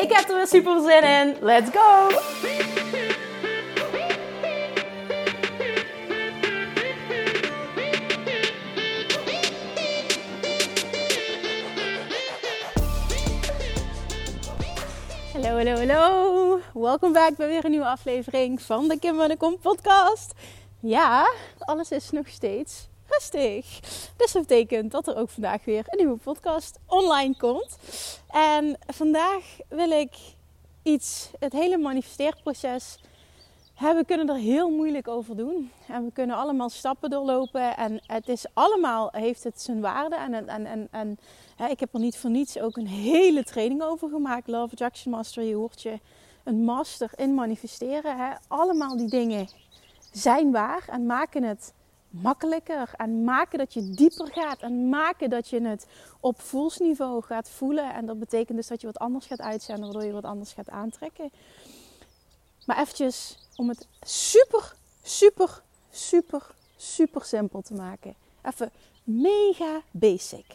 Ik heb er weer super zin in. Let's go! Hallo, hallo, hallo. Welkom back bij weer een nieuwe aflevering van de Kim de Kom podcast. Ja, alles is nog steeds rustig. Dus dat betekent dat er ook vandaag weer een nieuwe podcast online komt. En vandaag wil ik iets, het hele manifesteerproces. We kunnen er heel moeilijk over doen. En we kunnen allemaal stappen doorlopen. En het is allemaal, heeft het zijn waarde. En, en, en, en ik heb er niet voor niets ook een hele training over gemaakt. Love Attraction Master, je hoort je een master in manifesteren. Hè. Allemaal die dingen zijn waar en maken het makkelijker. En maken dat je dieper gaat. En maken dat je het op voelsniveau gaat voelen. En dat betekent dus dat je wat anders gaat uitzenden, waardoor je wat anders gaat aantrekken. Maar eventjes om het super, super, super, super simpel te maken. Even mega basic.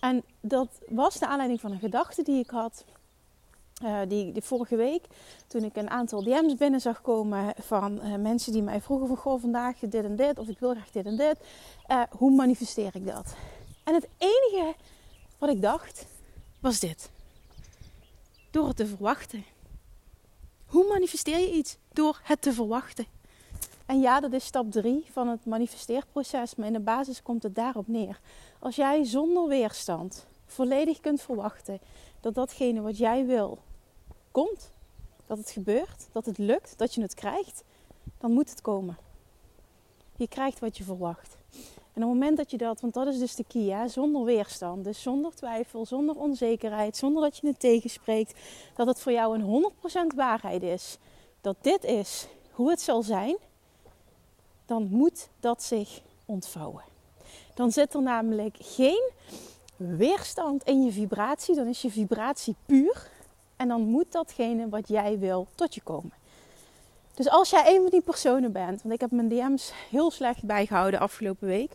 En dat was de aanleiding van een gedachte die ik had. Uh, die, vorige week, toen ik een aantal DM's binnen zag komen van uh, mensen die mij vroegen van goh, vandaag dit en dit, of ik wil graag dit en dit. Uh, hoe manifesteer ik dat? En het enige wat ik dacht, was dit. Door het te verwachten. Hoe manifesteer je iets? Door het te verwachten. En ja, dat is stap 3 van het manifesteerproces, maar in de basis komt het daarop neer. Als jij zonder weerstand volledig kunt verwachten dat datgene wat jij wil komt, dat het gebeurt, dat het lukt, dat je het krijgt, dan moet het komen. Je krijgt wat je verwacht. En op het moment dat je dat, want dat is dus de key, hè, zonder weerstand, dus zonder twijfel, zonder onzekerheid, zonder dat je het tegenspreekt, dat het voor jou een 100% waarheid is, dat dit is hoe het zal zijn, dan moet dat zich ontvouwen. Dan zit er namelijk geen weerstand in je vibratie, dan is je vibratie puur en dan moet datgene wat jij wil tot je komen. Dus als jij een van die personen bent, want ik heb mijn DM's heel slecht bijgehouden afgelopen week.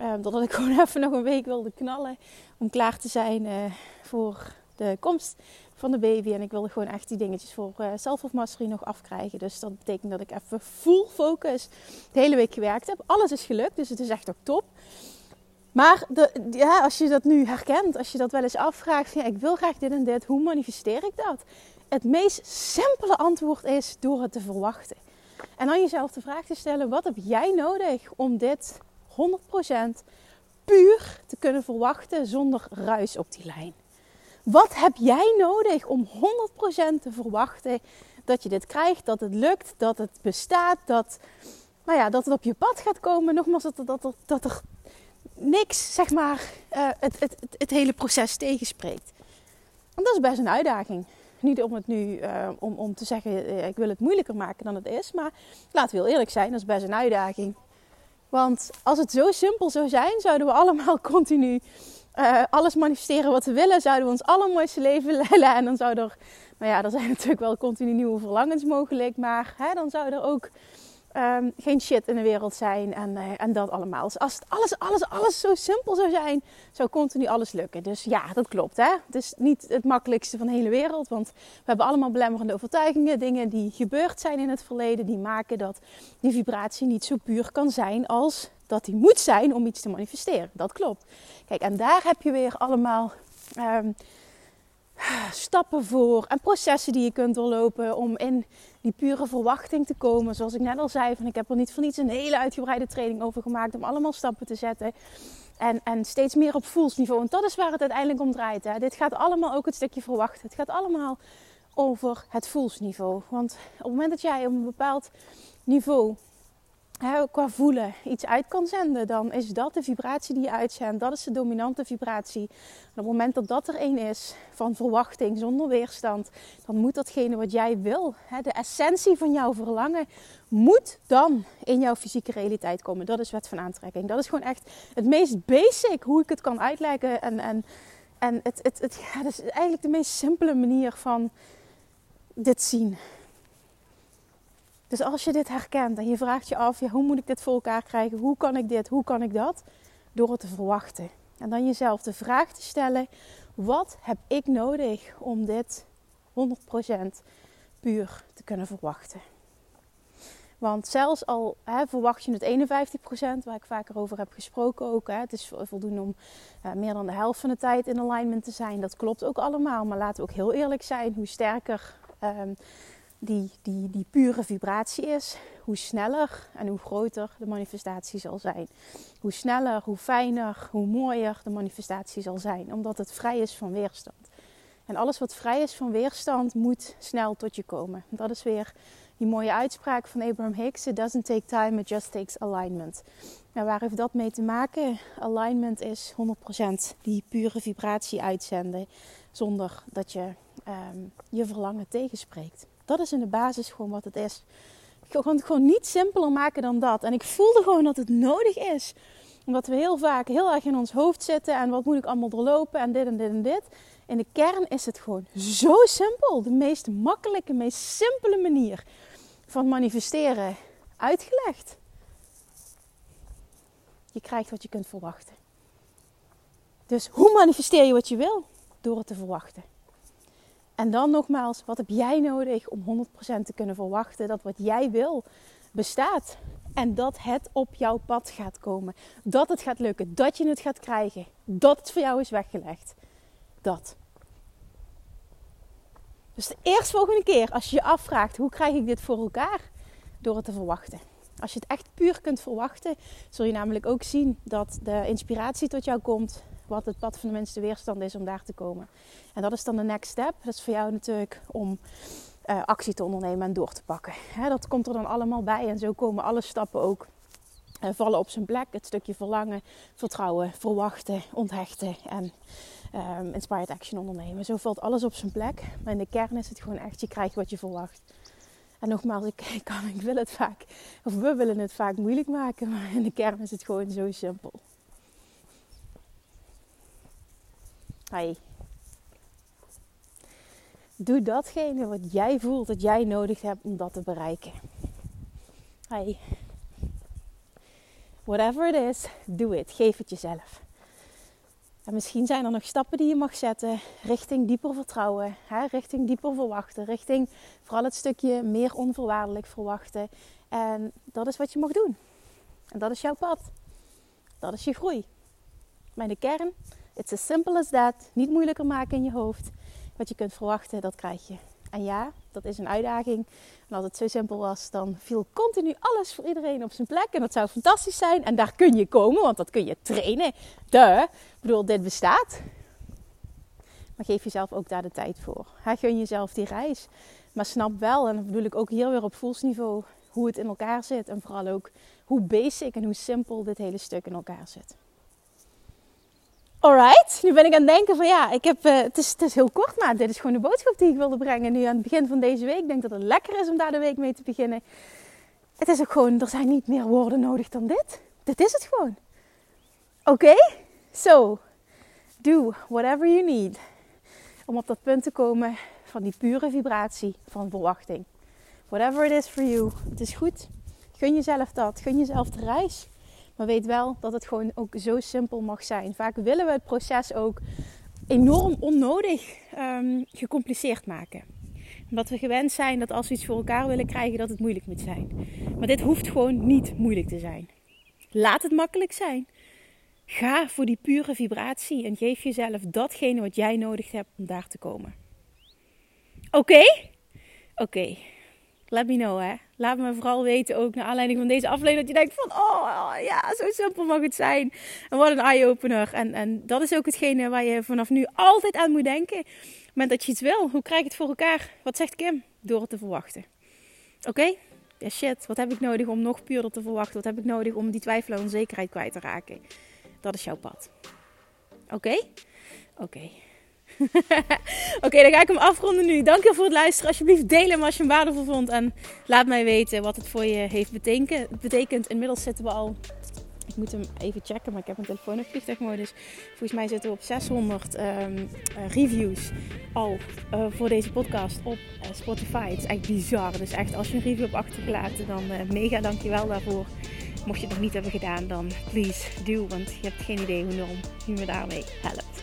Uh, doordat ik gewoon even nog een week wilde knallen om klaar te zijn uh, voor de komst van de baby. En ik wilde gewoon echt die dingetjes voor uh, self of mastery nog afkrijgen. Dus dat betekent dat ik even full focus de hele week gewerkt heb. Alles is gelukt, dus het is echt ook top. Maar de, ja, als je dat nu herkent, als je dat wel eens afvraagt, ja, ik wil graag dit en dit, hoe manifesteer ik dat? Het meest simpele antwoord is door het te verwachten. En dan jezelf de vraag te stellen: wat heb jij nodig om dit 100% puur te kunnen verwachten zonder ruis op die lijn? Wat heb jij nodig om 100% te verwachten dat je dit krijgt, dat het lukt, dat het bestaat, dat, nou ja, dat het op je pad gaat komen? Nogmaals, dat, dat, dat er niks, zeg maar, uh, het, het, het, hele proces tegenspreekt. Want dat is best een uitdaging. Niet om het nu uh, om, om te zeggen, uh, ik wil het moeilijker maken dan het is. Maar laten we heel eerlijk zijn, dat is best een uitdaging. Want als het zo simpel zou zijn, zouden we allemaal continu alles manifesteren wat we willen. Zouden we ons allermooiste leven leiden. En dan zou er, nou ja, er zijn natuurlijk wel continu nieuwe verlangens mogelijk. Maar hè, dan zou er ook um, geen shit in de wereld zijn en, uh, en dat allemaal. Dus als het alles, alles, alles zo simpel zou zijn, zou continu alles lukken. Dus ja, dat klopt. Hè? Het is niet het makkelijkste van de hele wereld, want we hebben allemaal belemmerende overtuigingen, dingen die gebeurd zijn in het verleden, die maken dat die vibratie niet zo puur kan zijn als dat die moet zijn om iets te manifesteren. Dat klopt. Kijk, en daar heb je weer allemaal. Um, stappen voor en processen die je kunt doorlopen om in die pure verwachting te komen. Zoals ik net al zei, van ik heb er niet voor niets een hele uitgebreide training over gemaakt om allemaal stappen te zetten. En, en steeds meer op voelsniveau. En dat is waar het uiteindelijk om draait. Hè. Dit gaat allemaal ook het stukje verwachten. Het gaat allemaal over het voelsniveau. Want op het moment dat jij op een bepaald niveau qua voelen iets uit kan zenden, dan is dat de vibratie die je uitzendt. Dat is de dominante vibratie. En op het moment dat dat er een is van verwachting zonder weerstand, dan moet datgene wat jij wil, hè, de essentie van jouw verlangen, moet dan in jouw fysieke realiteit komen. Dat is wet van aantrekking. Dat is gewoon echt het meest basic hoe ik het kan uitleggen. En, en, en het, het, het, ja, dat is eigenlijk de meest simpele manier van dit zien. Dus als je dit herkent en je vraagt je af, ja, hoe moet ik dit voor elkaar krijgen? Hoe kan ik dit? Hoe kan ik dat? Door het te verwachten. En dan jezelf de vraag te stellen, wat heb ik nodig om dit 100% puur te kunnen verwachten? Want zelfs al hè, verwacht je het 51%, waar ik vaker over heb gesproken ook. Hè, het is voldoende om uh, meer dan de helft van de tijd in alignment te zijn. Dat klopt ook allemaal. Maar laten we ook heel eerlijk zijn. Hoe sterker um, die, die, die pure vibratie is, hoe sneller en hoe groter de manifestatie zal zijn. Hoe sneller, hoe fijner, hoe mooier de manifestatie zal zijn, omdat het vrij is van weerstand. En alles wat vrij is van weerstand moet snel tot je komen. Dat is weer die mooie uitspraak van Abraham Hicks: It doesn't take time, it just takes alignment. Nou, waar heeft dat mee te maken? Alignment is 100% die pure vibratie uitzenden zonder dat je um, je verlangen tegenspreekt. Dat is in de basis gewoon wat het is. Ik kan het gewoon niet simpeler maken dan dat. En ik voelde gewoon dat het nodig is. Omdat we heel vaak heel erg in ons hoofd zitten. En wat moet ik allemaal doorlopen en dit en dit en dit. In de kern is het gewoon zo simpel. De meest makkelijke, meest simpele manier van manifesteren uitgelegd. Je krijgt wat je kunt verwachten. Dus hoe manifesteer je wat je wil? Door het te verwachten. En dan nogmaals, wat heb jij nodig om 100% te kunnen verwachten dat wat jij wil bestaat? En dat het op jouw pad gaat komen. Dat het gaat lukken. Dat je het gaat krijgen. Dat het voor jou is weggelegd. Dat. Dus de eerstvolgende keer als je je afvraagt hoe krijg ik dit voor elkaar? Door het te verwachten. Als je het echt puur kunt verwachten, zul je namelijk ook zien dat de inspiratie tot jou komt wat het pad van de minste weerstand is om daar te komen. En dat is dan de next step. Dat is voor jou natuurlijk om uh, actie te ondernemen en door te pakken. dat komt er dan allemaal bij en zo komen alle stappen ook uh, vallen op zijn plek. Het stukje verlangen, vertrouwen, verwachten, onthechten en um, inspired action ondernemen. Zo valt alles op zijn plek. Maar in de kern is het gewoon echt, je krijgt wat je verwacht. En nogmaals, ik, kan, ik wil het vaak, of we willen het vaak moeilijk maken, maar in de kern is het gewoon zo simpel. Doe datgene wat jij voelt dat jij nodig hebt om dat te bereiken. Whatever it is, do it. Geef het jezelf. En misschien zijn er nog stappen die je mag zetten richting dieper vertrouwen, hè, richting dieper verwachten, richting vooral het stukje meer onvoorwaardelijk verwachten. En dat is wat je mag doen. En dat is jouw pad. Dat is je groei. In de kern It's as simple as that. Niet moeilijker maken in je hoofd. Wat je kunt verwachten, dat krijg je. En ja, dat is een uitdaging. En als het zo simpel was, dan viel continu alles voor iedereen op zijn plek. En dat zou fantastisch zijn. En daar kun je komen, want dat kun je trainen. De, ik bedoel, dit bestaat. Maar geef jezelf ook daar de tijd voor. Ga gun jezelf die reis. Maar snap wel, en dat bedoel ik ook hier weer op voelsniveau, hoe het in elkaar zit. En vooral ook hoe basic en hoe simpel dit hele stuk in elkaar zit. Alright, nu ben ik aan het denken van ja, ik heb, uh, het, is, het is heel kort, maar dit is gewoon de boodschap die ik wilde brengen. Nu aan het begin van deze week, ik denk dat het lekker is om daar de week mee te beginnen. Het is ook gewoon, er zijn niet meer woorden nodig dan dit. Dit is het gewoon. Oké, so do whatever you need om op dat punt te komen van die pure vibratie van verwachting. Whatever it is for you, het is goed. Gun jezelf dat, gun jezelf de reis. Maar weet wel dat het gewoon ook zo simpel mag zijn. Vaak willen we het proces ook enorm onnodig um, gecompliceerd maken. Omdat we gewend zijn dat als we iets voor elkaar willen krijgen, dat het moeilijk moet zijn. Maar dit hoeft gewoon niet moeilijk te zijn. Laat het makkelijk zijn. Ga voor die pure vibratie en geef jezelf datgene wat jij nodig hebt om daar te komen. Oké? Oké let me know hè. Laat me vooral weten ook naar aanleiding van deze aflevering dat je denkt van oh ja, zo simpel mag het zijn. En wat een eye-opener. En, en dat is ook hetgene waar je vanaf nu altijd aan moet denken. Op het moment dat je iets wil, hoe krijg ik het voor elkaar? Wat zegt Kim? Door het te verwachten. Oké? ja shit, wat heb ik nodig om nog puurder te verwachten? Wat heb ik nodig om die twijfel en onzekerheid kwijt te raken? Dat is jouw pad. Oké? Oké. Oké, dan ga ik hem afronden nu. Dank je voor het luisteren. Alsjeblieft deel hem als je hem waardevol vond. En laat mij weten wat het voor je heeft betekend. Inmiddels zitten we al... Ik moet hem even checken, maar ik heb mijn telefoon op vliegtuigmodus. Volgens mij zitten we op 600 ehm, eh, reviews al uh, voor deze podcast op uh, Spotify. Het is echt bizar. Dus echt, als je een review hebt achtergelaten, dan mega dankjewel daarvoor. Mocht je het nog niet hebben gedaan, dan please do. Want je hebt geen idee hoe enorm je me daarmee helpt.